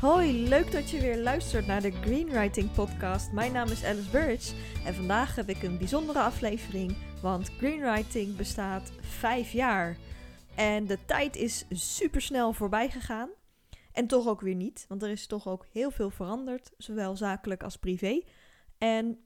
Hoi, leuk dat je weer luistert naar de Greenwriting Podcast. Mijn naam is Alice Burridge en vandaag heb ik een bijzondere aflevering, want Greenwriting bestaat vijf jaar. En de tijd is super snel voorbij gegaan. En toch ook weer niet, want er is toch ook heel veel veranderd, zowel zakelijk als privé. En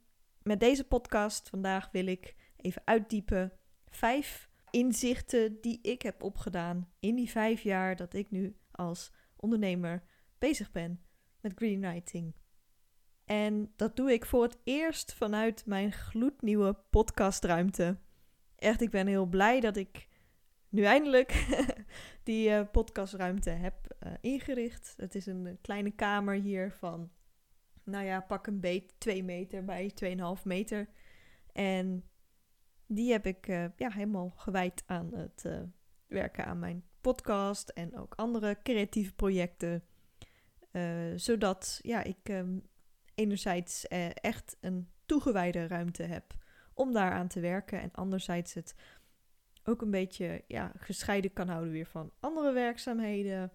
met deze podcast vandaag wil ik even uitdiepen vijf inzichten die ik heb opgedaan in die vijf jaar dat ik nu als ondernemer bezig ben met greenwriting. En dat doe ik voor het eerst vanuit mijn gloednieuwe podcastruimte. Echt, ik ben heel blij dat ik nu eindelijk die uh, podcastruimte heb uh, ingericht. Het is een kleine kamer hier van, nou ja, pak een beet 2 meter bij 2,5 meter. En die heb ik ja, helemaal gewijd aan het werken aan mijn podcast en ook andere creatieve projecten. Zodat ja, ik um, enerzijds echt een toegewijde ruimte heb om daaraan te werken. En anderzijds het ook een beetje ja, gescheiden kan houden weer van andere werkzaamheden.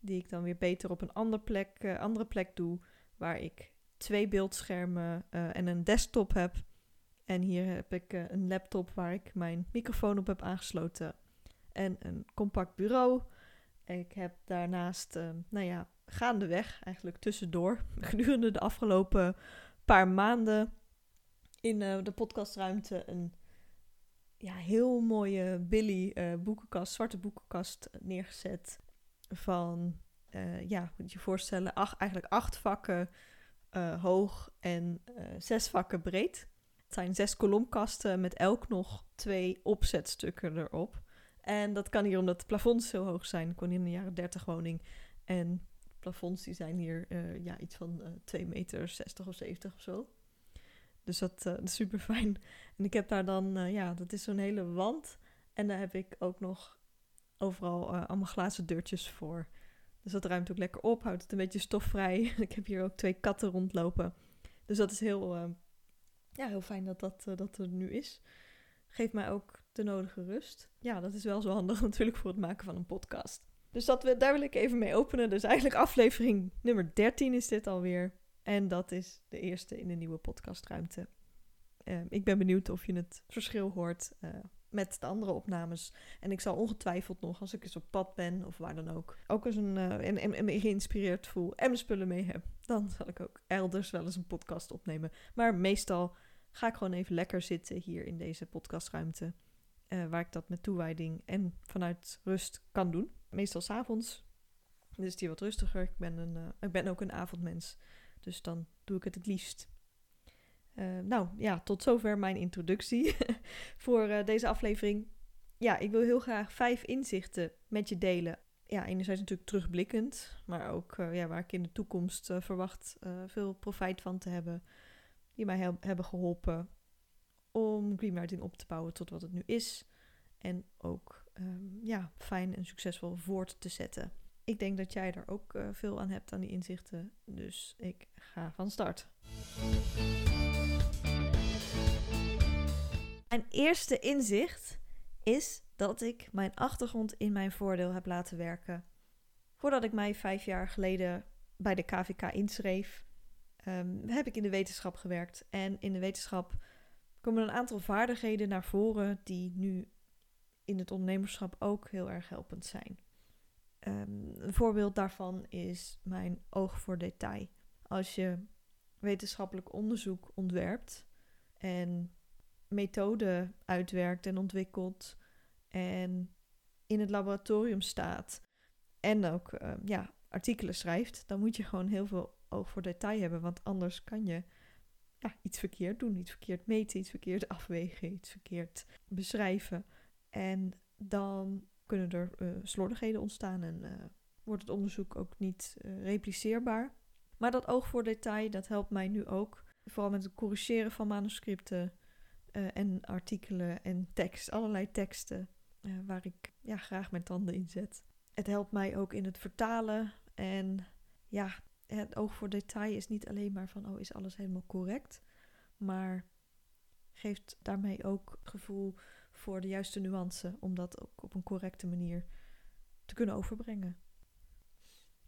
Die ik dan weer beter op een andere plek, uh, andere plek doe. Waar ik twee beeldschermen en een desktop heb. En hier heb ik een laptop waar ik mijn microfoon op heb aangesloten. En een compact bureau. Ik heb daarnaast, nou ja, gaandeweg, eigenlijk tussendoor, gedurende de afgelopen paar maanden in de podcastruimte een ja, heel mooie Billy uh, boekenkast, zwarte boekenkast neergezet. Van, uh, ja, moet je je voorstellen, acht, eigenlijk acht vakken hoog en zes vakken breed. Het zijn zes kolomkasten met elk nog twee opzetstukken erop. En dat kan hier omdat de plafonds zo hoog zijn. Ik woon in een jaren 30 woning. En plafonds die zijn hier ja, iets van 2 meter 60 of 70 of zo. Dus dat, uh, is super fijn. En ik heb daar dan, uh, ja, dat is zo'n hele wand. En daar heb ik ook nog overal uh, allemaal glazen deurtjes voor. Dus dat ruimt ook lekker op, houdt het een beetje stofvrij. ik heb hier ook twee katten rondlopen. Dus dat is heel, ja, heel fijn dat dat, dat er nu is. Geeft mij ook de nodige rust. Ja, dat is wel zo handig natuurlijk voor het maken van een podcast. Dus dat we, daar wil ik even mee openen. Dus eigenlijk aflevering nummer 13 is dit alweer. En dat is de eerste in de nieuwe podcastruimte. Uh, ik ben benieuwd of je het verschil hoort uh, met de andere opnames. En ik zal ongetwijfeld nog, als ik eens op pad ben of waar dan ook, ook eens een, uh, en, en, me geïnspireerd voel en spullen mee heb, dan zal ik ook elders wel eens een podcast opnemen. Maar meestal ga ik gewoon even lekker zitten hier in deze podcastruimte. waar ik dat met toewijding en vanuit rust kan doen. Meestal s'avonds. Dus is die wat rustiger. Ik ben, een, ik ben ook een avondmens. Dus dan doe ik het het liefst. Uh, nou ja, tot zover mijn introductie voor uh, deze aflevering. Ja, ik wil heel graag vijf inzichten met je delen. Ja, enerzijds natuurlijk terugblikkend, maar ook ja, waar ik in de toekomst verwacht veel profijt van te hebben. Die mij he hebben geholpen om greenwriting op te bouwen tot wat het nu is. En ook um, ja, fijn en succesvol voort te zetten. Ik denk dat jij er ook uh, veel aan hebt aan die inzichten. Dus ik ga van start. Mijn eerste inzicht is dat ik mijn achtergrond in mijn voordeel heb laten werken. Voordat ik mij vijf jaar geleden bij de KVK inschreef, um, heb ik in de wetenschap gewerkt. En in de wetenschap komen een aantal vaardigheden naar voren die nu in het ondernemerschap ook heel erg helpend zijn. Um, een voorbeeld daarvan is mijn oog voor detail. Als je wetenschappelijk onderzoek ontwerpt en methoden uitwerkt en ontwikkelt en in het laboratorium staat en ook uh, ja, artikelen schrijft, dan moet je gewoon heel veel oog voor detail hebben, want anders kan je ja, iets verkeerd doen, iets verkeerd meten, iets verkeerd afwegen, iets verkeerd beschrijven. En dan kunnen er uh, slordigheden ontstaan en uh, wordt het onderzoek ook niet uh, repliceerbaar. Maar dat oog voor detail, dat helpt mij nu ook. Vooral met het corrigeren van manuscripten en artikelen en tekst, allerlei teksten waar ik ja, graag mijn tanden in zet. Het helpt mij ook in het vertalen en ja, het oog voor detail is niet alleen maar van oh is alles helemaal correct, maar geeft daarmee ook gevoel voor de juiste nuance, om dat ook op een correcte manier te kunnen overbrengen.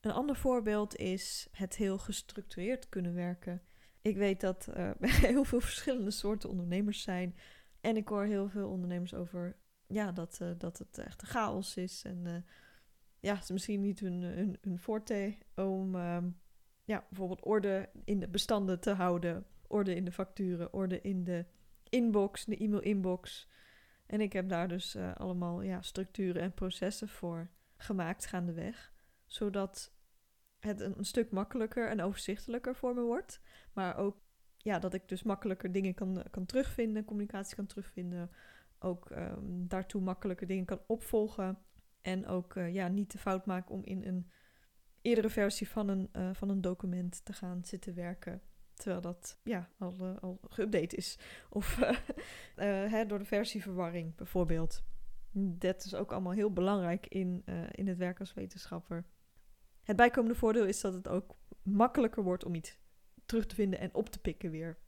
Een ander voorbeeld is het heel gestructureerd kunnen werken. Ik weet dat er heel veel verschillende soorten ondernemers zijn. En ik hoor heel veel ondernemers over ja, dat, uh, dat het echt chaos is. En uh, ja, het is misschien niet hun, hun, hun forte om um, ja, bijvoorbeeld orde in de bestanden te houden. Orde in de facturen, orde in de inbox, de e-mail inbox. En ik heb daar dus uh, allemaal ja, structuren en processen voor gemaakt gaandeweg. Zodat het een, stuk makkelijker en overzichtelijker voor me wordt. Maar ook ja, dat ik dus makkelijker dingen kan, kan terugvinden, communicatie kan terugvinden. Ook um, daartoe makkelijker dingen kan opvolgen. En ook uh, ja, niet de fout maken om in een eerdere versie van een, van een document te gaan zitten werken. Terwijl dat ja, al, uh, al geüpdate is. Of hè, door de versieverwarring bijvoorbeeld. Dat is ook allemaal heel belangrijk in, in het werk als wetenschapper. Het bijkomende voordeel is dat het ook makkelijker wordt om iets terug te vinden en op te pikken weer.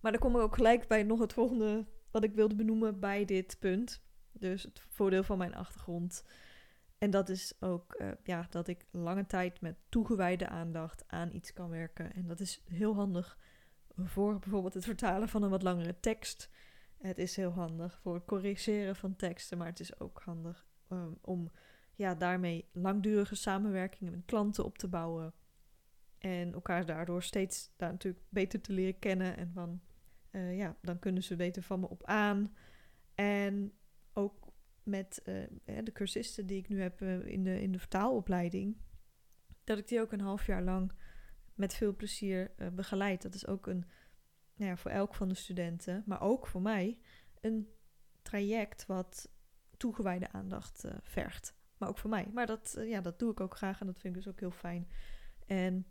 Maar dan kom ik ook gelijk bij nog het volgende wat ik wilde benoemen bij dit punt. Dus het voordeel van mijn achtergrond. En dat is ook uh, ja, dat ik lange tijd met toegewijde aandacht aan iets kan werken. En dat is heel handig voor bijvoorbeeld het vertalen van een wat langere tekst. Het is heel handig voor het corrigeren van teksten, maar het is ook handig um, om ja, daarmee langdurige samenwerkingen met klanten op te bouwen. En elkaar daardoor steeds daar natuurlijk beter te leren kennen. En van, uh, ja, dan kunnen ze beter van me op aan. En met uh, de cursisten die ik nu heb uh, in, de, in de vertaalopleiding, dat ik die ook een half jaar lang met veel plezier begeleid. Dat is ook een, nou ja, voor elk van de studenten, maar ook voor mij, een traject wat toegewijde aandacht vergt. Maar ook voor mij. Maar dat, ja, dat doe ik ook graag en dat vind ik dus ook heel fijn. En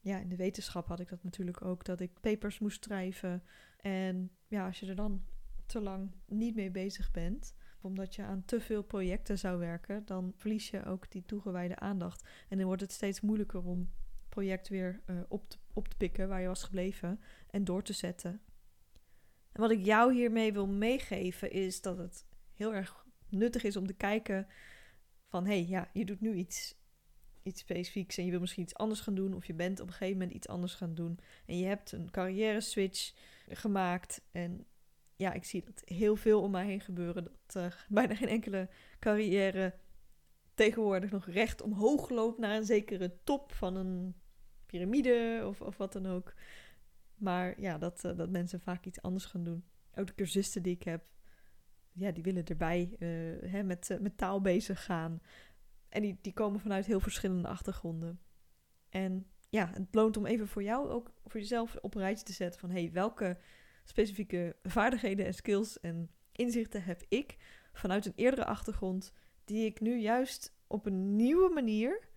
ja, in de wetenschap had ik dat natuurlijk ook, dat ik papers moest schrijven. En ja, als je er dan te lang niet mee bezig bent, omdat je aan te veel projecten zou werken, dan verlies je ook die toegewijde aandacht. En dan wordt het steeds moeilijker om project weer uh, op, te, op te pikken waar je was gebleven en door te zetten. En wat ik jou hiermee wil meegeven is dat het heel erg nuttig is om te kijken van hé, hey, ja, je doet nu iets iets specifieks en je wil misschien iets anders gaan doen, of je bent op een gegeven moment iets anders gaan doen en je hebt een carrière switch gemaakt. En ja, ik zie dat heel veel om mij heen gebeuren, dat uh, bijna geen enkele carrière tegenwoordig nog recht omhoog loopt naar een zekere top van een piramide of, of wat dan ook. Maar ja, dat, uh, dat mensen vaak iets anders gaan doen. Ook de cursisten die ik heb, ja, die willen erbij uh, hè, met, met taal bezig gaan. En die, die komen vanuit heel verschillende achtergronden. En ja, het loont om even voor jou ook voor jezelf op een rijtje te zetten van hey, welke specifieke vaardigheden en skills en inzichten heb ik vanuit een eerdere achtergrond die ik nu juist op een nieuwe manier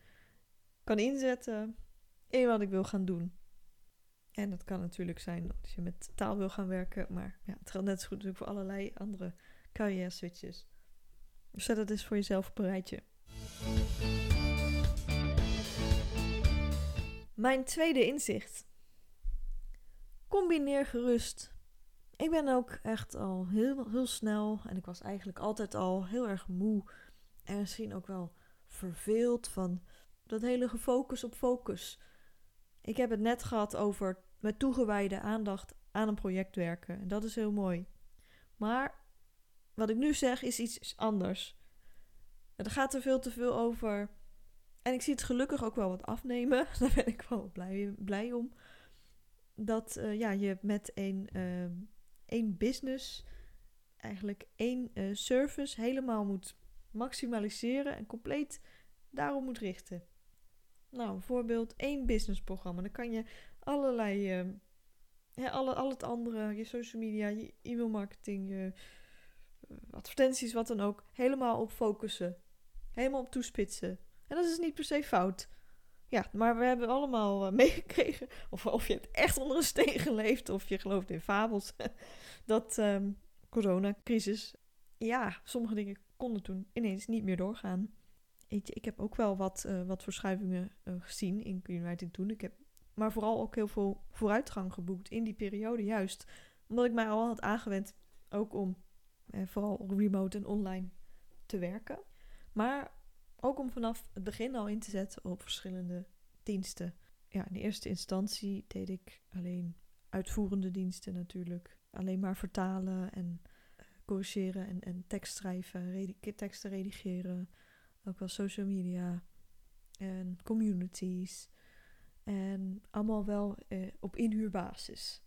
kan inzetten in wat ik wil gaan doen. En dat kan natuurlijk zijn als je met taal wil gaan werken, maar ja, het geldt net zo goed natuurlijk voor allerlei andere carrière switches. Dus zet het eens voor jezelf op een rijtje. Mijn tweede inzicht. Combineer gerust. Ik ben ook echt al heel, heel snel en ik was eigenlijk altijd al heel erg moe en misschien ook wel verveeld van dat hele gefocus op focus. Ik heb het net gehad over met toegewijde aandacht aan een project werken en dat is heel mooi. Maar wat ik nu zeg is iets anders. Er gaat er veel te veel over. En ik zie het gelukkig ook wel wat afnemen. Daar ben ik wel blij, blij om. Dat uh, ja, je met een, uh, één business, eigenlijk één uh, service, helemaal moet maximaliseren en compleet daarom moet richten. Nou, bijvoorbeeld één businessprogramma. Dan kan je allerlei, ja, alle, al het andere, je social media, je e-mail marketing, je advertenties, wat dan ook, helemaal op focussen helemaal op toespitsen. En dat is niet per se fout. Ja, maar we hebben allemaal uh, meegekregen, of, of je hebt echt onder een steen geleefd, of je gelooft in fabels, dat um, coronacrisis, ja, sommige dingen konden toen ineens niet meer doorgaan. Ik heb ook wel wat, uh, wat verschuivingen uh, gezien in greenwriting toen. Ik heb maar vooral ook heel veel vooruitgang geboekt in die periode, juist omdat ik mij al had aangewend ook om vooral remote en online te werken. Maar ook om vanaf het begin al in te zetten op verschillende diensten. Ja, in de eerste instantie deed ik alleen uitvoerende diensten natuurlijk. Alleen maar vertalen en uh, corrigeren en, en tekst schrijven, teksten redigeren. Ook wel social media en communities. En allemaal wel uh, op inhuurbasis.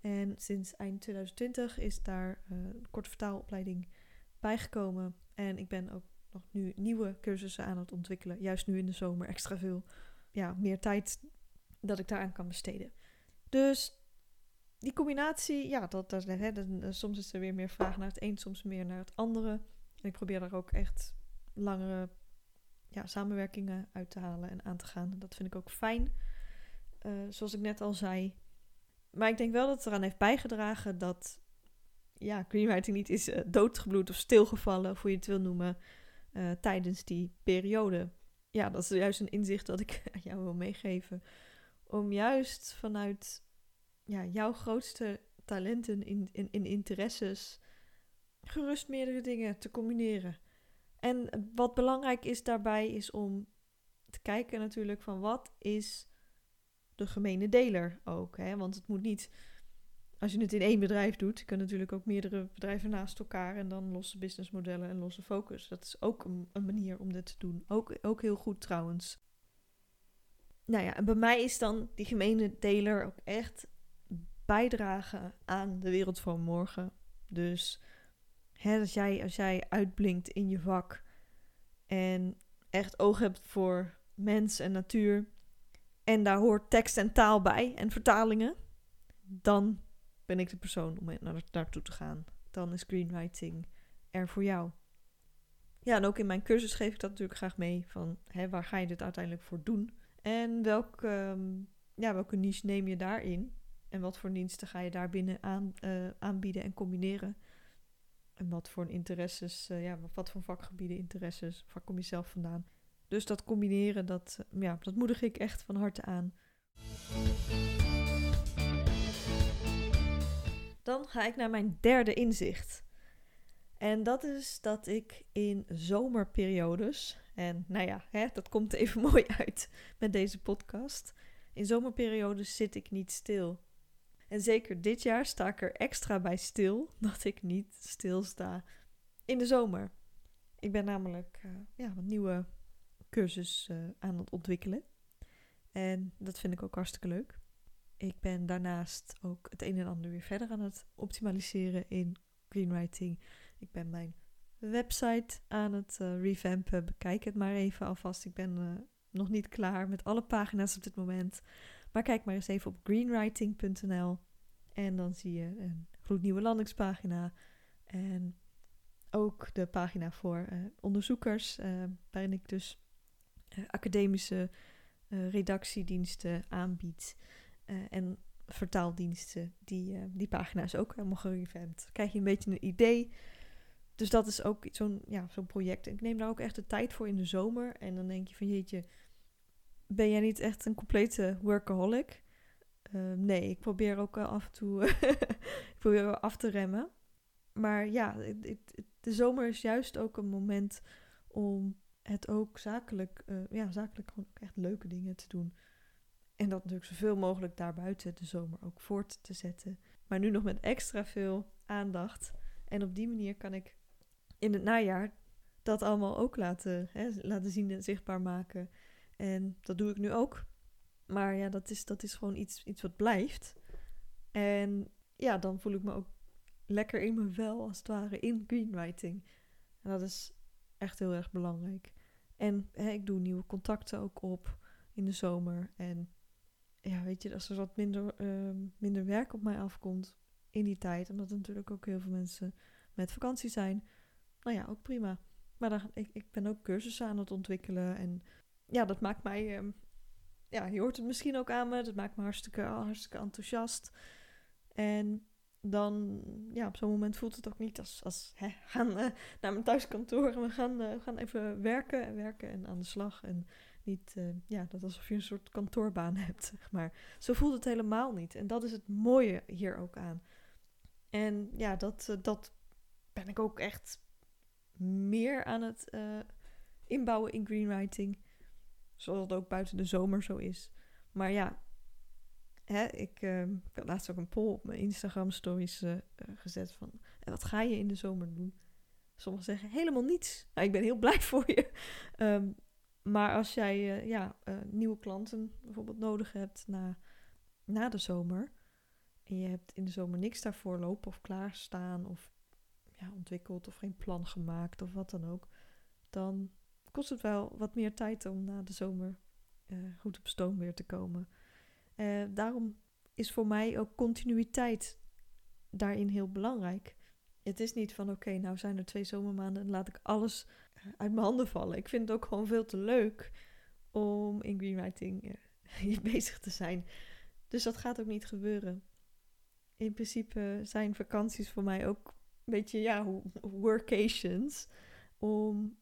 En sinds eind 2020 is daar uh, een korte vertaalopleiding bijgekomen. En ik ben ook nog nu nieuwe cursussen aan het ontwikkelen. Juist nu in de zomer extra veel. Ja, meer tijd dat ik daaraan kan besteden. Dus die combinatie, ja, dat, dat, hè, dat, soms is er weer meer vraag naar het een, soms meer naar het andere. En ik probeer daar ook echt langere ja, samenwerkingen uit te halen en aan te gaan. Dat vind ik ook fijn. Uh, zoals ik net al zei. Maar ik denk wel dat het eraan heeft bijgedragen dat ja, greenwriting niet is uh, doodgebloed of stilgevallen, of hoe je het wil noemen, uh, tijdens die periode. Ja, dat is juist een inzicht dat ik jou wil meegeven. Om juist vanuit ja, jouw grootste talenten in, in, in interesses gerust meerdere dingen te combineren. En wat belangrijk is daarbij is om te kijken natuurlijk van wat is de gemene deler ook. Hè? Want het moet niet, als je het in één bedrijf doet, je kunt natuurlijk ook meerdere bedrijven naast elkaar en dan losse businessmodellen en losse focus. Dat is ook een, een manier om dit te doen. Ook, ook heel goed trouwens. Nou ja, en bij mij is dan die gemene deler ook echt bijdragen aan de wereld van morgen. Dus hè, als, jij, als jij uitblinkt in je vak en echt oog hebt voor mens en natuur, en daar hoort tekst en taal bij en vertalingen, dan ben ik de persoon om naar, naartoe te gaan. Dan is screenwriting er voor jou. Ja, en ook in mijn cursus geef ik dat natuurlijk graag mee. Van hè, waar ga je dit uiteindelijk voor doen? En welke, ehm, ja, welke niche neem je daarin? En wat voor diensten ga je daarbinnen aan, uh, aanbieden en combineren? En wat voor interesses, uh, ja, wat voor vakgebieden, interesses, waar kom je zelf vandaan? Dus dat combineren, dat, eh, ja, dat moedig ik echt van harte aan. Dan ga ik naar mijn derde inzicht. En dat is dat ik in zomerperiodes, en nou ja, hè, dat komt even mooi uit met deze podcast. In zomerperiodes zit ik niet stil. En zeker dit jaar sta ik er extra bij stil dat ik niet stilsta in de zomer. Ik ben namelijk uh, ja, een nieuwe cursus uh, aan het ontwikkelen. En dat vind ik ook hartstikke leuk. Ik ben daarnaast ook het een en ander weer verder aan het optimaliseren in greenwriting. Ik ben mijn website aan het uh, revampen. Bekijk het maar even alvast. Ik ben uh, nog niet klaar met alle pagina's op dit moment. Maar kijk maar eens even op greenwriting.nl. En dan zie je een gloednieuwe landingspagina. En ook de pagina voor uh, onderzoekers, waarin ik dus academische redactiediensten aanbiedt. Uh, en vertaaldiensten. Die, die pagina is ook helemaal gerevamped. krijg je een beetje een idee. Dus dat is ook zo'n ja, zo'n project. Ik neem daar ook echt de tijd voor in de zomer. En dan denk je van jeetje, ben jij niet echt een complete workaholic? nee, ik probeer ook af en toe ik probeer af te remmen. Maar ja, de zomer is juist ook een moment om het ook zakelijk, uh, ja, zakelijk gewoon echt leuke dingen te doen. En dat natuurlijk zoveel mogelijk daarbuiten de zomer ook voort te zetten. Maar nu nog met extra veel aandacht. En op die manier kan ik in het najaar dat allemaal ook laten, hè, laten zien en zichtbaar maken. En dat doe ik nu ook. Maar ja, dat is, dat is gewoon iets, iets wat blijft. En ja, dan voel ik me ook lekker in mijn vel, als het ware, in greenwriting. En dat is echt heel erg belangrijk. En hè, ik doe nieuwe contacten ook op in de zomer. En ja, weet je, als er wat minder, uh, minder werk op mij afkomt in die tijd, omdat er natuurlijk ook heel veel mensen met vakantie zijn, nou ja, ook prima. Maar dan, ik, ik ben ook cursussen aan het ontwikkelen. En ja, dat maakt mij, uh, ja, je hoort het misschien ook aan me, dat maakt me hartstikke, hartstikke enthousiast. En dan, ja, op zo'n moment voelt het ook niet als, als hè, gaan uh, naar mijn thuiskantoor en we gaan, uh, gaan even werken en werken en aan de slag. En niet, uh, ja, dat alsof je een soort kantoorbaan hebt, zeg maar. Zo voelt het helemaal niet. En dat is het mooie hier ook aan. En ja, dat, dat ben ik ook echt meer aan het inbouwen in greenwriting. Zoals het ook buiten de zomer zo is. Maar ja, hè, ik, uh, ik laatst ook een poll op mijn Instagram stories gezet van... En wat ga je in de zomer doen? Sommigen zeggen helemaal niets. Nou, ik ben heel blij voor je. Um, maar als jij uh, ja, nieuwe klanten bijvoorbeeld nodig hebt na, na de zomer... en je hebt in de zomer niks daarvoor lopen of klaarstaan... of ja, ontwikkeld of geen plan gemaakt of wat dan ook... dan kost het wel wat meer tijd om na de zomer goed op stoom weer te komen... Daarom is voor mij ook continuïteit daarin heel belangrijk. Het is niet van oké, nou zijn er twee zomermaanden en laat ik alles eh, uit mijn handen vallen. Ik vind het ook gewoon veel te leuk om in greenwriting uh, bezig te zijn. Dus dat gaat ook niet gebeuren. In principe zijn vakanties voor mij ook een beetje ja, workations om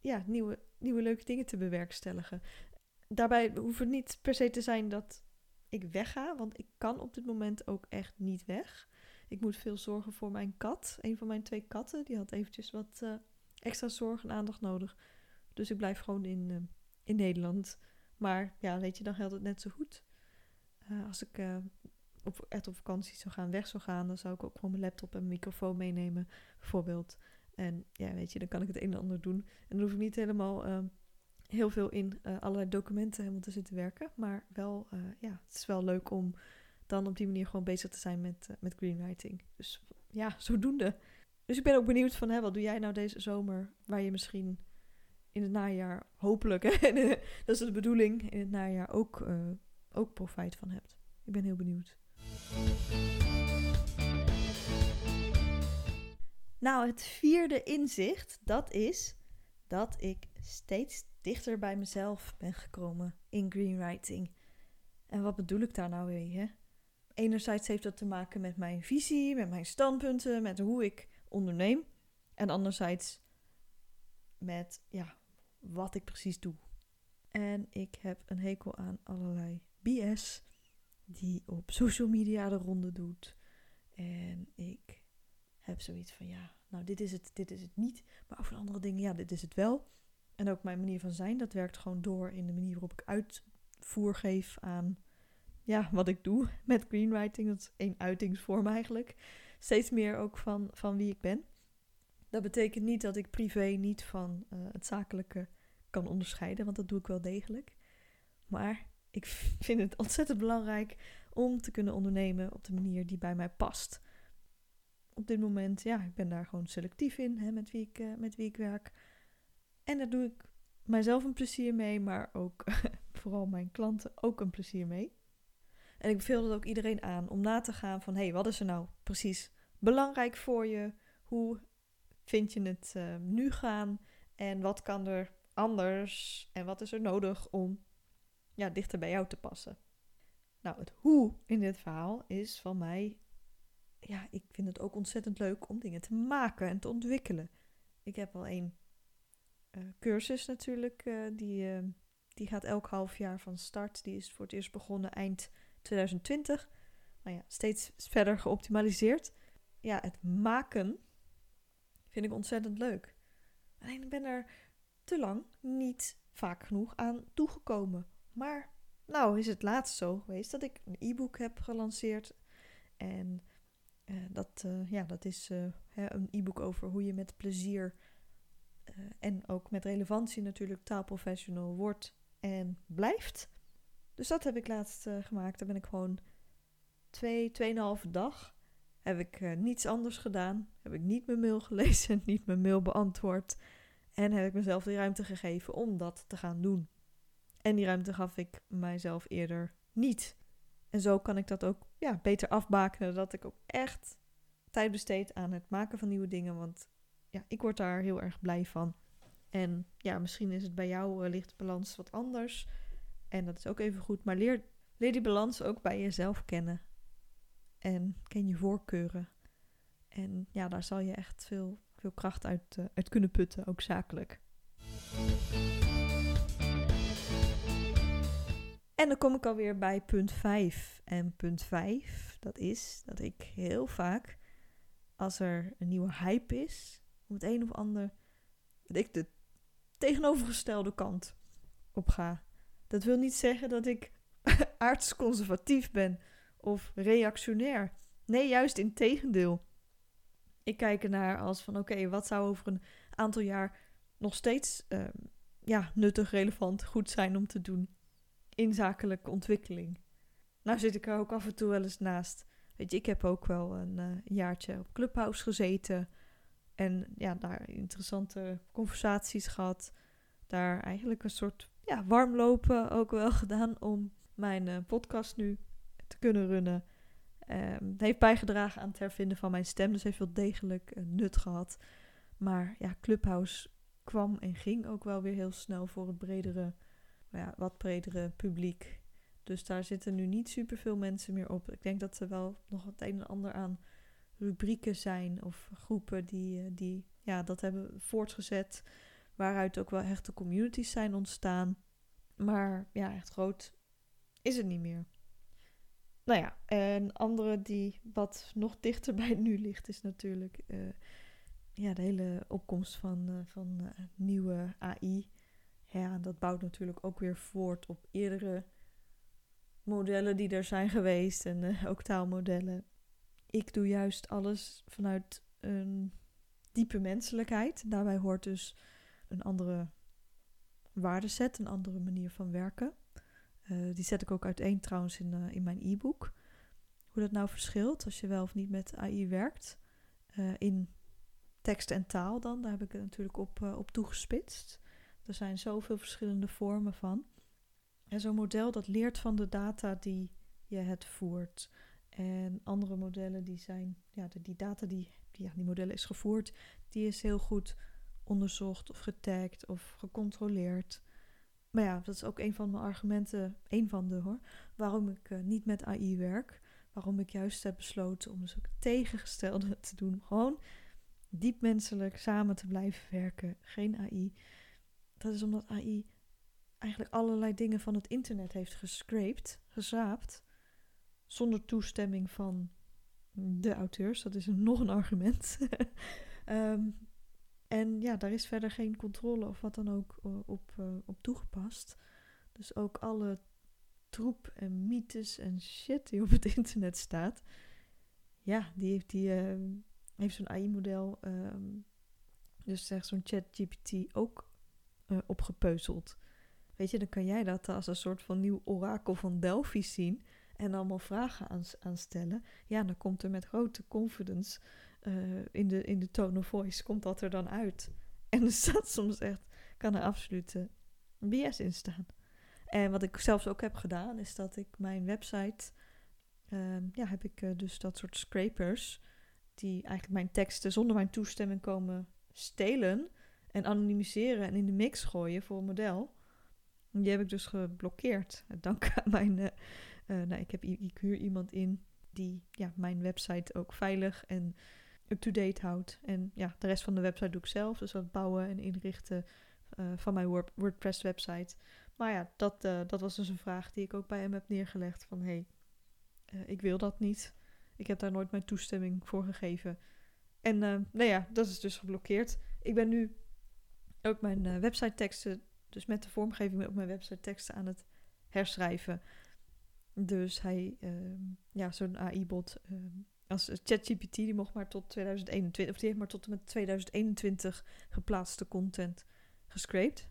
ja, nieuwe, nieuwe leuke dingen te bewerkstelligen. Daarbij hoeft het niet per se te zijn dat ik wegga, want ik kan op dit moment ook echt niet weg. Ik moet veel zorgen voor mijn kat. Een van mijn twee katten, die had eventjes wat uh, extra zorg en aandacht nodig. Dus ik blijf gewoon in, uh, in Nederland. Maar ja, weet je, dan geldt het net zo goed. Uh, als ik op, echt op vakantie zou gaan, weg zou gaan, dan zou ik ook gewoon mijn laptop en microfoon meenemen, bijvoorbeeld. En ja, weet je, dan kan ik het een en ander doen. En dan hoef ik niet helemaal heel veel in allerlei documenten helemaal te zitten werken. Maar wel, ja, het is wel leuk om dan op die manier gewoon bezig te zijn met, uh, met greenwriting. Dus ja, zodoende. Dus ik ben ook benieuwd van, hè, wat doe jij nou deze zomer, waar je misschien in het najaar hopelijk, dat is de bedoeling, in het najaar ook, ook profijt van hebt. Ik ben heel benieuwd. Nou, het vierde inzicht, dat is dat ik steeds dichter bij mezelf ben gekomen in greenwriting. En wat bedoel ik daar nou weer? Hè? Enerzijds heeft dat te maken met mijn visie, met mijn standpunten, met hoe ik onderneem. En anderzijds met ja, wat ik precies doe. En ik heb een hekel aan allerlei BS die op social media de ronde doet. En ik heb zoiets van ja, nou dit is het, dit is het niet. Maar over andere dingen, ja, dit is het wel. En ook mijn manier van zijn, dat werkt gewoon door in de manier waarop ik uitvoer geef aan ja, wat ik doe met greenwriting. Dat is één uitingsvorm eigenlijk. Steeds meer ook van, van wie ik ben. Dat betekent niet dat ik privé niet van uh, het zakelijke kan onderscheiden, want dat doe ik wel degelijk. Maar ik vind het ontzettend belangrijk om te kunnen ondernemen op de manier die bij mij past. Op dit moment, ja, ik ben daar gewoon selectief in hè, met, wie ik, uh, met wie ik werk. En daar doe ik mijzelf een plezier mee, maar ook vooral mijn klanten ook een plezier mee. En ik beveel dat ook iedereen aan om na te gaan van hé, hey, wat is er nou precies belangrijk voor je? Hoe vind je het uh, nu gaan? En wat kan er anders? En wat is er nodig om ja, dichter bij jou te passen? Nou, het hoe in dit verhaal is van mij. Ja, ik vind het ook ontzettend leuk om dingen te maken en te ontwikkelen. Ik heb al één uh, cursus natuurlijk. Uh, die, die gaat elk half jaar van start. Die is voor het eerst begonnen eind 2020. Nou ja, steeds verder geoptimaliseerd. Ja, het maken vind ik ontzettend leuk. Alleen ik ben er te lang niet vaak genoeg aan toegekomen. Maar nou is het laatst zo geweest dat ik een e-book heb gelanceerd. En dat, ja, dat is hè, een e-book over hoe je met plezier en ook met relevantie natuurlijk taalprofessional wordt en blijft. Dus dat heb ik laatst uh, gemaakt. Daar ben ik gewoon twee, tweeënhalve dag. Heb ik uh, niets anders gedaan. Heb ik niet mijn mail gelezen, niet mijn mail beantwoord. En heb ik mezelf de ruimte gegeven om dat te gaan doen. En die ruimte gaf ik mijzelf eerder niet. En zo kan ik dat ook ja, beter afbakenen. Dat ik ook echt tijd besteed aan het maken van nieuwe dingen. Want ja, ik word daar heel erg blij van. En ja, misschien is het bij jou uh, balans wat anders. En dat is ook even goed. Maar leer, leer die balans ook bij jezelf kennen. En ken je voorkeuren. En ja, daar zal je echt veel, veel kracht uit, uh, uit kunnen putten, ook zakelijk. En dan kom ik alweer bij punt 5. En punt 5, dat is dat ik heel vaak, als er een nieuwe hype is, om het een of ander, dat ik de tegenovergestelde kant op ga. Dat wil niet zeggen dat ik aardsconservatief ben of reactionair. Nee, juist in tegendeel. Ik kijk ernaar als van oké, wat zou over een aantal jaar nog steeds uh, ja, nuttig, relevant, goed zijn om te doen in zakelijke ontwikkeling. Nou zit ik er ook af en toe wel eens naast. Weet je, ik heb ook wel een uh, jaartje op Clubhouse gezeten. En ja, daar interessante conversaties gehad. Daar eigenlijk een soort ja, warmlopen ook wel gedaan om mijn uh, podcast nu te kunnen runnen. Um, heeft bijgedragen aan het hervinden van mijn stem. Dus heeft wel degelijk uh, nut gehad. Maar ja, Clubhouse kwam en ging ook wel weer heel snel voor het bredere, ja, wat bredere publiek. Dus daar zitten nu niet superveel mensen meer op. Ik denk dat er wel nog het een en ander aan rubrieken zijn of groepen die, eh, die ja, dat hebben voortgezet. Waaruit ook wel echte communities zijn ontstaan. Maar ja, echt groot is het niet meer. Nou ja, een andere die wat nog dichter bij nu ligt, is natuurlijk uh, ja, de hele opkomst van, uh, van uh, nieuwe AI. Ja, dat bouwt natuurlijk ook weer voort op eerdere modellen die er zijn geweest en ook taalmodellen. Ik doe juist alles vanuit een diepe menselijkheid. Daarbij hoort dus een andere waardeset, een andere manier van werken. Uh, die zet ik ook uiteen trouwens in, uh, in mijn e-book. Hoe dat nou verschilt als je wel of niet met AI werkt. Uh, in tekst en taal dan, daar heb ik het natuurlijk op, op toegespitst. Er zijn zoveel verschillende vormen van. En zo'n model dat leert van de data die je het voert. En andere modellen die zijn, ja, de, die data die, die, die modellen is gevoerd, die is heel goed onderzocht of getagd of gecontroleerd. Maar ja, dat is ook een van mijn argumenten, een van de hoor, waarom ik uh, niet met AI werk. Waarom ik juist heb besloten om dus ook tegengestelde te doen. Gewoon diep menselijk samen te blijven werken. Geen AI. Dat is omdat AI eigenlijk allerlei dingen van het internet heeft gescraped, gezaapt. Zonder toestemming van de auteurs. Dat is nog een argument. um, En ja, daar is verder geen controle of wat dan ook uh, op, uh, op toegepast. Dus ook alle troep en mythes en shit die op het internet staat. Ja, die heeft, die, uh, heeft zo'n AI-model, um, dus zeg zo'n ChatGPT, ook opgepeuzeld. Weet je, dan kan jij dat als een soort van nieuw orakel van Delphi zien en allemaal vragen aan, aan stellen. Ja, dan komt er met grote confidence uh, in, de, in de tone of voice komt dat er dan uit. En er staat soms echt, kan er absoluut uh, BS in staan. En wat ik zelfs ook heb gedaan, is dat ik mijn website, uh, ja, heb ik uh, dus dat soort scrapers, die eigenlijk mijn teksten zonder mijn toestemming komen stelen en anonimiseren en in de mix gooien voor een model. Die heb ik dus geblokkeerd. Dank aan mijn, nou, ik, heb, ik huur iemand in die ja, mijn website ook veilig en up-to-date houdt. En ja, de rest van de website doe ik zelf. Dus dat bouwen en inrichten uh, van mijn WordPress website. Maar ja, dat, uh, dat was dus een vraag die ik ook bij hem heb neergelegd. Van hé, hey, uh, ik wil dat niet. Ik heb daar nooit mijn toestemming voor gegeven. En nou ja, dat is dus geblokkeerd. Ik ben nu ook mijn website teksten, dus met de vormgeving op mijn website teksten aan het herschrijven. Dus hij, ehm, ja, zo'n AI-bot ehm, als ChatGPT, die mocht maar tot 2021, of die heeft maar tot en met 2021 geplaatste content gescraped.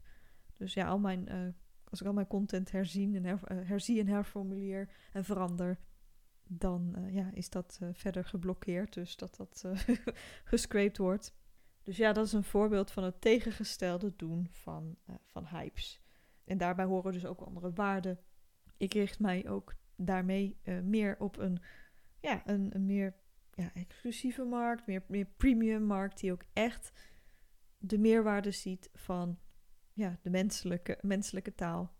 Dus ja, al mijn, uh, als ik al mijn content herzien en her, uh, herzie en herformuleer en verander, dan uh, ja, is dat verder geblokkeerd. Dus dat dat gescraped wordt. Dus ja, dat is een voorbeeld van het tegengestelde doen van, van hypes. En daarbij horen dus ook andere waarden. Ik richt mij ook daarmee meer op een ja, een, een meer ja, exclusieve markt, meer, meer premium markt, die ook echt de meerwaarde ziet van ja, de menselijke, menselijke taal.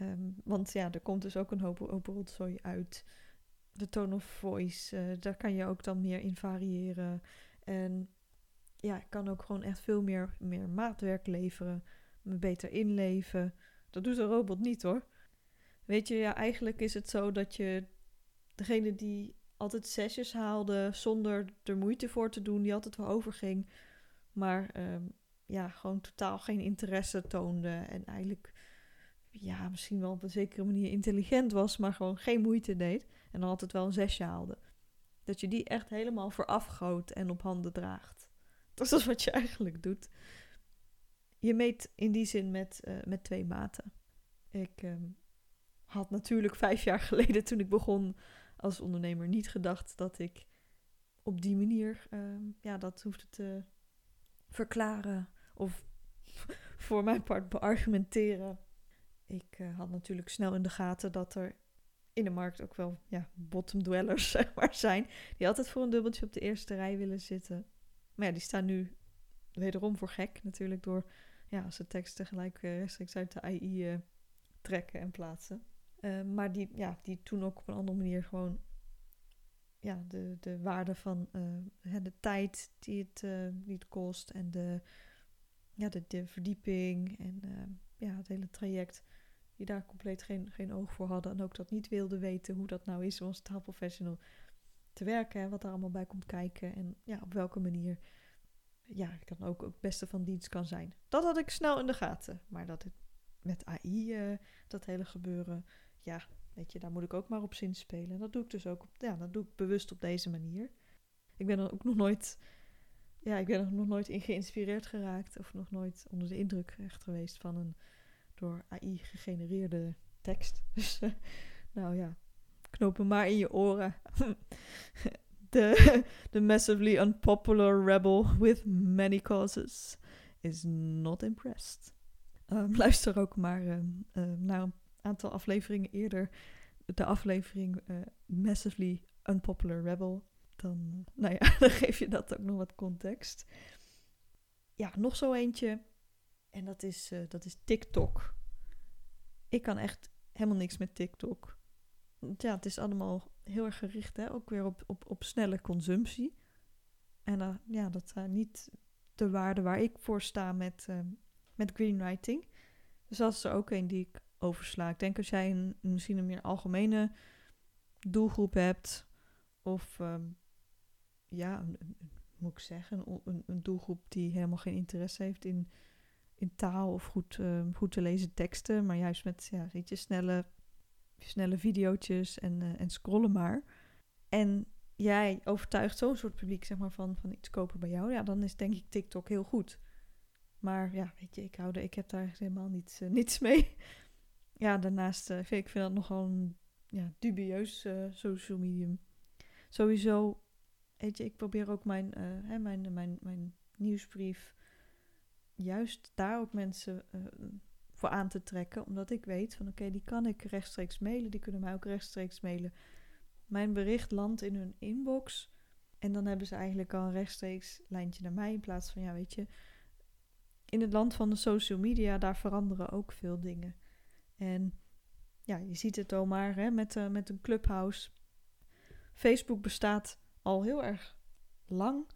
Um, want ja, er komt dus ook een hoop, hoop rotzooi uit. De tone of voice, uh, daar kan je ook dan meer in variëren. En ja, ik kan ook gewoon echt veel meer, meer maatwerk leveren, me beter inleven. Dat doet een robot niet hoor. Weet je, ja, eigenlijk is het zo dat je degene die altijd zesjes haalde zonder er moeite voor te doen, die altijd wel overging. Maar um, ja, gewoon totaal geen interesse toonde. En eigenlijk, ja, misschien wel op een zekere manier intelligent was, maar gewoon geen moeite deed. En dan altijd wel een zesje haalde. Dat je die echt helemaal voorafgoot en op handen draagt. Dat is wat je eigenlijk doet. Je meet in die zin met, uh, met twee maten. Ik um, had natuurlijk vijf jaar geleden, toen ik begon als ondernemer, niet gedacht dat ik op die manier um, ja, dat hoefde te verklaren of voor mijn part beargumenteren. Ik uh, had natuurlijk snel in de gaten dat er in de markt ook wel ja, bottom dwellers maar, zijn. Die altijd voor een dubbeltje op de eerste rij willen zitten. Maar ja, die staan nu wederom voor gek natuurlijk door ja, als ze teksten gelijk uh, rechtstreeks uit de AI uh, trekken en plaatsen. Uh, maar die, ja, die toen ook op een andere manier gewoon ja, de, de waarde van de tijd die het, die het kost en de, ja, de, de verdieping en ja, het hele traject die daar compleet geen, geen oog voor hadden en ook dat niet wilden weten hoe dat nou is om als taalprofessional te werken, en wat daar allemaal bij komt kijken en ja, op welke manier ja, ik dan ook het beste van dienst kan zijn. Dat had ik snel in de gaten. Maar dat het met AI, eh, dat hele gebeuren, ja, weet je, daar moet ik ook maar op zin spelen. En dat doe ik dus ook, op, ja, dat doe ik bewust op deze manier. Ik ben er ook nog nooit, ja, ik ben nog nooit in geïnspireerd geraakt of nog nooit onder de indruk echt geweest van een door AI gegenereerde tekst. Dus, uh, nou ja, knoop hem maar in je oren. the, the massively unpopular rebel with many causes is not impressed. Um, luister ook maar um, um, naar een aantal afleveringen eerder. De aflevering uh, Massively Unpopular Rebel. Dan, uh, nou ja, dan geef je dat ook nog wat context. Ja, nog zo eentje. En dat is, uh, dat is TikTok. Ik kan echt helemaal niks met TikTok. Ja, het is allemaal heel erg gericht, hè? ook weer op, op, op snelle consumptie. En ja, dat zijn niet de waarden waar ik voor sta met, met greenwriting. Dus dat is er ook een die ik oversla. Ik denk als jij een, misschien een meer algemene doelgroep hebt, of um, ja, moet ik zeggen, een, een, doelgroep die helemaal geen interesse heeft in, in taal of goed, uh, goed te lezen teksten, maar juist met ja, je, snelle snelle video's en, uh, en scrollen maar. En jij overtuigt zo'n soort publiek zeg maar, van, van iets kopen bij jou, ja, dan is denk ik TikTok heel goed. Maar ja, weet je, ik, hou er, ik heb daar helemaal niets, uh, niets mee. Ja, daarnaast uh, vind ik vind dat nogal een ja, dubieus social medium. Sowieso, weet je, ik probeer ook mijn, hè, mijn, mijn, mijn nieuwsbrief juist daar ook mensen voor aan te trekken. Omdat ik weet van oké, die kan ik rechtstreeks mailen. Die kunnen mij ook rechtstreeks mailen. Mijn bericht landt in hun inbox. En dan hebben ze eigenlijk al een rechtstreeks lijntje naar mij. In plaats van ja, weet je. In het land van de social media, daar veranderen ook veel dingen. En ja, je ziet het al maar hè, met, uh, met een clubhouse. Facebook bestaat al heel erg lang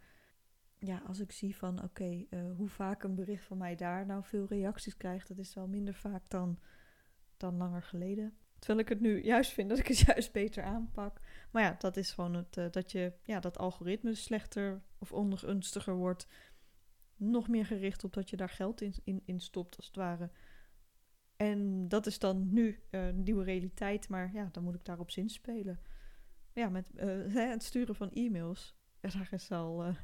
ja, als ik zie van oké, eh, hoe vaak een bericht van mij daar nou veel reacties krijgt, dat is wel minder vaak dan, dan langer geleden. Terwijl ik het nu juist vind dat ik het juist beter aanpak. Maar ja, dat is gewoon het, uh, dat je ja, dat algoritme slechter of ongunstiger wordt. Nog meer gericht op dat je daar geld in, in, in stopt, als het ware. En dat is dan nu uh, een nieuwe realiteit, maar ja, dan moet ik daarop zinspelen. Ja, met het sturen van e-mails. Ja, daar is al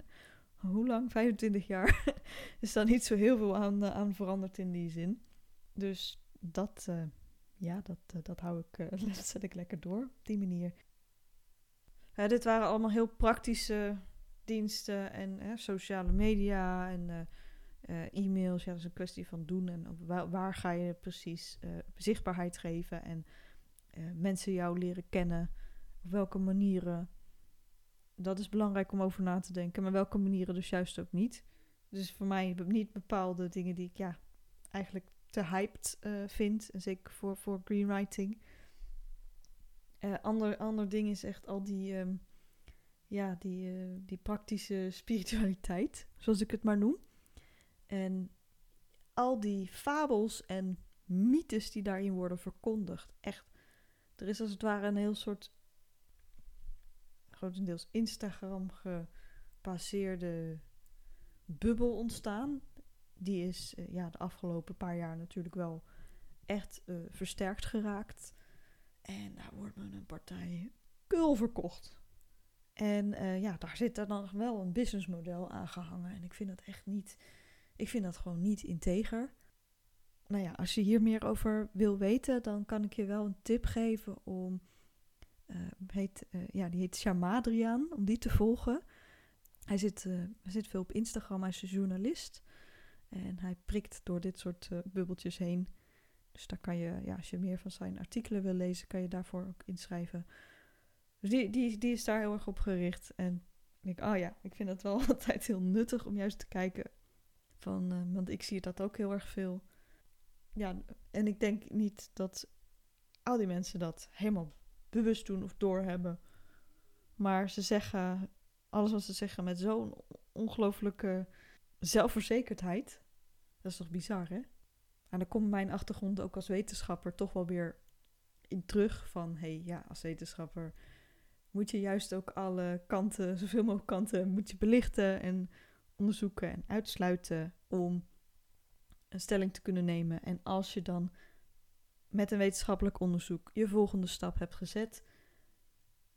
hoe lang? 25 jaar. is daar niet zo heel veel aan, aan veranderd in die zin. Dus dat, ja, dat, dat hou ik, dat zet ik lekker door op die manier. dit waren allemaal heel praktische diensten en sociale media en e-mails. Ja, dat is een kwestie van doen en waar, waar ga je precies zichtbaarheid geven en mensen jou leren kennen. Op welke manieren dat is belangrijk om over na te denken. Maar welke manieren dus juist ook niet. Dus voor mij niet bepaalde dingen die ik ja, eigenlijk te hyped vind. En zeker voor, voor greenwriting. Uh, ander, ander ding is echt al die, um, ja, die, die praktische spiritualiteit, zoals ik het maar noem. En al die fabels en mythes die daarin worden verkondigd. Echt, er is als het ware een heel soort grotendeels Instagram gebaseerde bubbel ontstaan. die is eh, ja, de afgelopen paar jaar natuurlijk wel echt uh, versterkt geraakt. En daar wordt me een partij kul verkocht. En uh, ja, daar zit dan wel een businessmodel aan gehangen. En ik vind dat echt niet. Ik vind dat gewoon niet integer. Nou ja, als je hier meer over wil weten, dan kan ik je wel een tip geven om. Uh, heet, uh, ja, die heet Shamadriaan, om die te volgen. Hij zit, hij zit veel op Instagram, hij is een journalist. En hij prikt door dit soort bubbeltjes heen. Dus daar kan je, ja, als je meer van zijn artikelen wil lezen, kan je daarvoor ook inschrijven. Dus die, die, die is daar heel erg op gericht. En ik denk, oh ja, ik vind het wel altijd heel nuttig om juist te kijken. Van, uh, want ik zie dat ook heel erg veel. Ja, en ik denk niet dat al die mensen dat helemaal bewust doen of doorhebben. Maar ze zeggen alles wat ze zeggen met zo'n ongelooflijke zelfverzekerdheid. Dat is toch bizar, hè? En dan komt mijn achtergrond ook als wetenschapper toch wel weer in terug van... hé, hey, ja, als wetenschapper moet je juist ook alle kanten, zoveel mogelijk kanten, moet je belichten en onderzoeken en uitsluiten om een stelling te kunnen nemen. En als je dan met een wetenschappelijk onderzoek je volgende stap hebt gezet,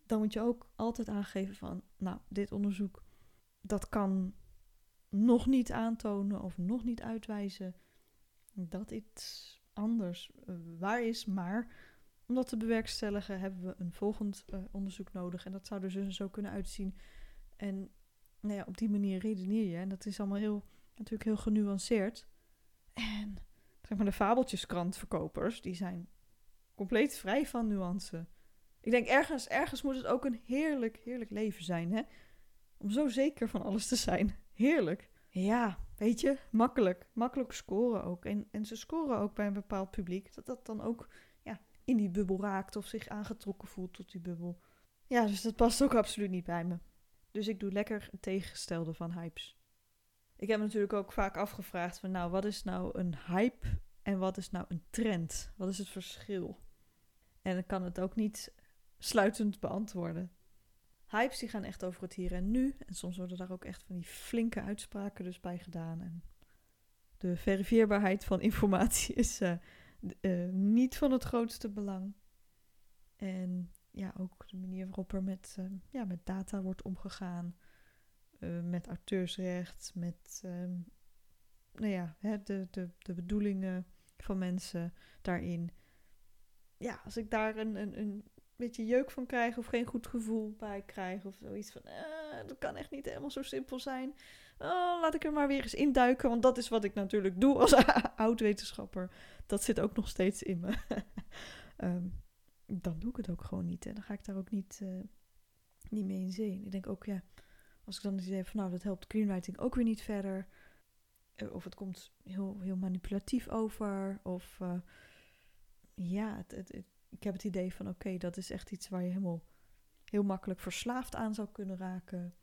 dan moet je ook altijd aangeven van, nou, dit onderzoek, dat kan nog niet aantonen of nog niet uitwijzen dat iets anders uh, waar is, maar om dat te bewerkstelligen hebben we een volgend uh, onderzoek nodig. En dat zou er dus zo kunnen uitzien. En nou ja, op die manier redeneer je. En dat is allemaal heel, natuurlijk heel genuanceerd. En zeg maar de fabeltjeskrantverkopers, die zijn compleet vrij van nuance. Ik denk ergens, ergens moet het ook een heerlijk, heerlijk leven zijn, hè? Om zo zeker van alles te zijn. Heerlijk. Ja, weet je, makkelijk. Makkelijk scoren ook. En, en ze scoren ook bij een bepaald publiek. Dat dat dan ook in die bubbel raakt of zich aangetrokken voelt tot die bubbel. Ja, dus dat past ook absoluut niet bij me. Dus ik doe lekker het tegengestelde van hypes. Ik heb me natuurlijk ook vaak afgevraagd van nou, wat is nou een hype en wat is nou een trend? Wat is het verschil? En ik kan het ook niet sluitend beantwoorden. Hypes die gaan echt over het hier en nu. En soms worden daar ook echt van die flinke uitspraken dus bij gedaan. En de verifieerbaarheid van informatie is uh, uh, niet van het grootste belang. En ja, ook de manier waarop er met, uh, ja, met data wordt omgegaan. Uh, met auteursrecht, met uh, nou ja, hè, de, de, de bedoelingen van mensen daarin. Ja, als ik daar een, een, een beetje jeuk van krijg of geen goed gevoel bij krijg of zoiets van, dat kan echt niet helemaal zo simpel zijn. Oh, laat ik er maar weer eens induiken, want dat is wat ik natuurlijk doe als oud-wetenschapper dat zit ook nog steeds in me. Ehm, dan doe ik het ook gewoon niet. En dan ga ik daar ook niet, uh, niet mee in zee. Ik denk ook, ja, als ik dan eens even van nou, dat helpt screenwriting ook weer niet verder. Eh, of het komt heel, heel manipulatief over. Of uh, ja, het, het, ik heb het idee van oké, dat is echt iets waar je helemaal heel makkelijk verslaafd aan zou kunnen raken.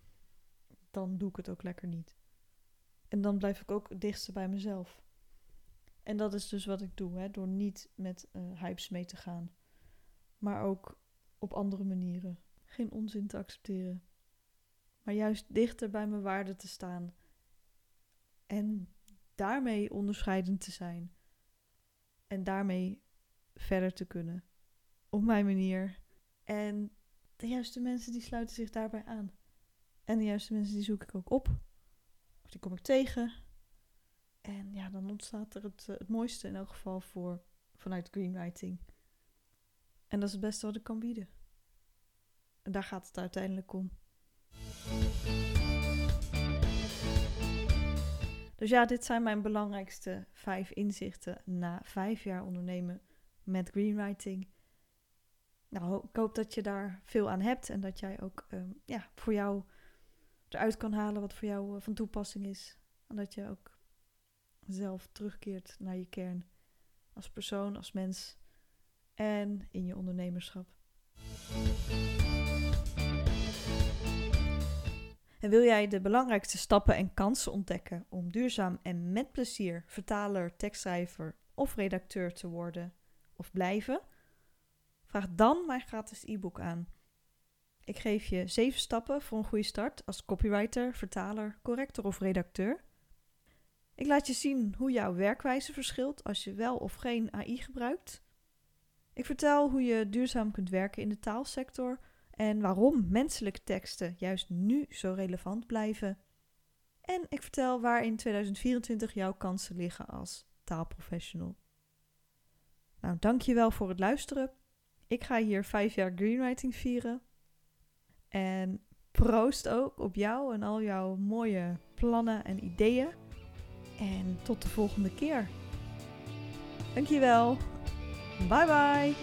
Dan doe ik het ook lekker niet. En dan blijf ik ook het dichtste bij mezelf. En dat is dus wat ik doe, hè, door niet met hypes mee te gaan. Maar ook op andere manieren. Geen onzin te accepteren. Maar juist dichter bij mijn waarden te staan. En daarmee onderscheidend te zijn. En daarmee verder te kunnen. Op mijn manier. En de juiste mensen die sluiten zich daarbij aan. En de juiste mensen die zoek ik ook op. Of die kom ik tegen. En ja, dan ontstaat er het, eh, het mooiste in elk geval voor vanuit greenwriting. En dat is het beste wat ik kan bieden. En daar gaat het uiteindelijk om. Dus ja, dit zijn mijn belangrijkste vijf inzichten na vijf jaar ondernemen met greenwriting. Nou, ik hoop dat je daar veel aan hebt en dat jij ook um, ja, voor jou eruit kan halen wat voor jou uh, van toepassing is. En dat je ook zelf terugkeert naar je kern. Als persoon, als mens en in je ondernemerschap. En wil jij de belangrijkste stappen en kansen ontdekken om duurzaam en met plezier vertaler, tekstschrijver of redacteur te worden of blijven? Vraag dan mijn gratis e-book aan. Ik geef je zeven stappen voor een goede start als copywriter, vertaler, corrector of redacteur Ik laat je zien hoe jouw werkwijze verschilt als je wel of geen AI gebruikt. Ik vertel hoe je duurzaam kunt werken in de taalsector en waarom menselijke teksten juist nu zo relevant blijven. En ik vertel waar in 2024 jouw kansen liggen als taalprofessional. Nou, dankjewel voor het luisteren. Ik ga hier vijf jaar greenwriting vieren. En proost ook op jou en al jouw mooie plannen en ideeën. En tot de volgende keer. Dankjewel. Bye bye.